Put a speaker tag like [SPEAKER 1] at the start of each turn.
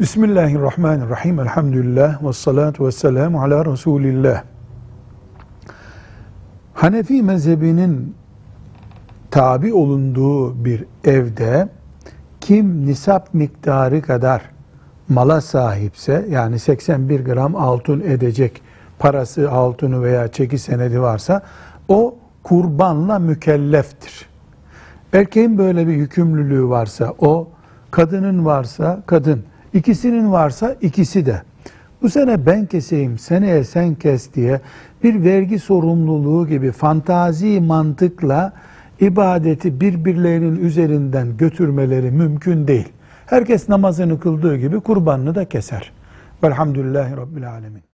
[SPEAKER 1] Bismillahirrahmanirrahim. Elhamdülillah ve salatu ve selamu ala Resulillah. Hanefi mezhebinin tabi olunduğu bir evde kim nisap miktarı kadar mala sahipse yani 81 gram altın edecek parası altını veya çeki senedi varsa o kurbanla mükelleftir. Erkeğin böyle bir yükümlülüğü varsa o, kadının varsa kadın, ikisinin varsa ikisi de. Bu sene ben keseyim, seneye sen kes diye bir vergi sorumluluğu gibi fantazi mantıkla ibadeti birbirlerinin üzerinden götürmeleri mümkün değil. Herkes namazını kıldığı gibi kurbanını da keser. Velhamdülillahi Rabbil Alemin.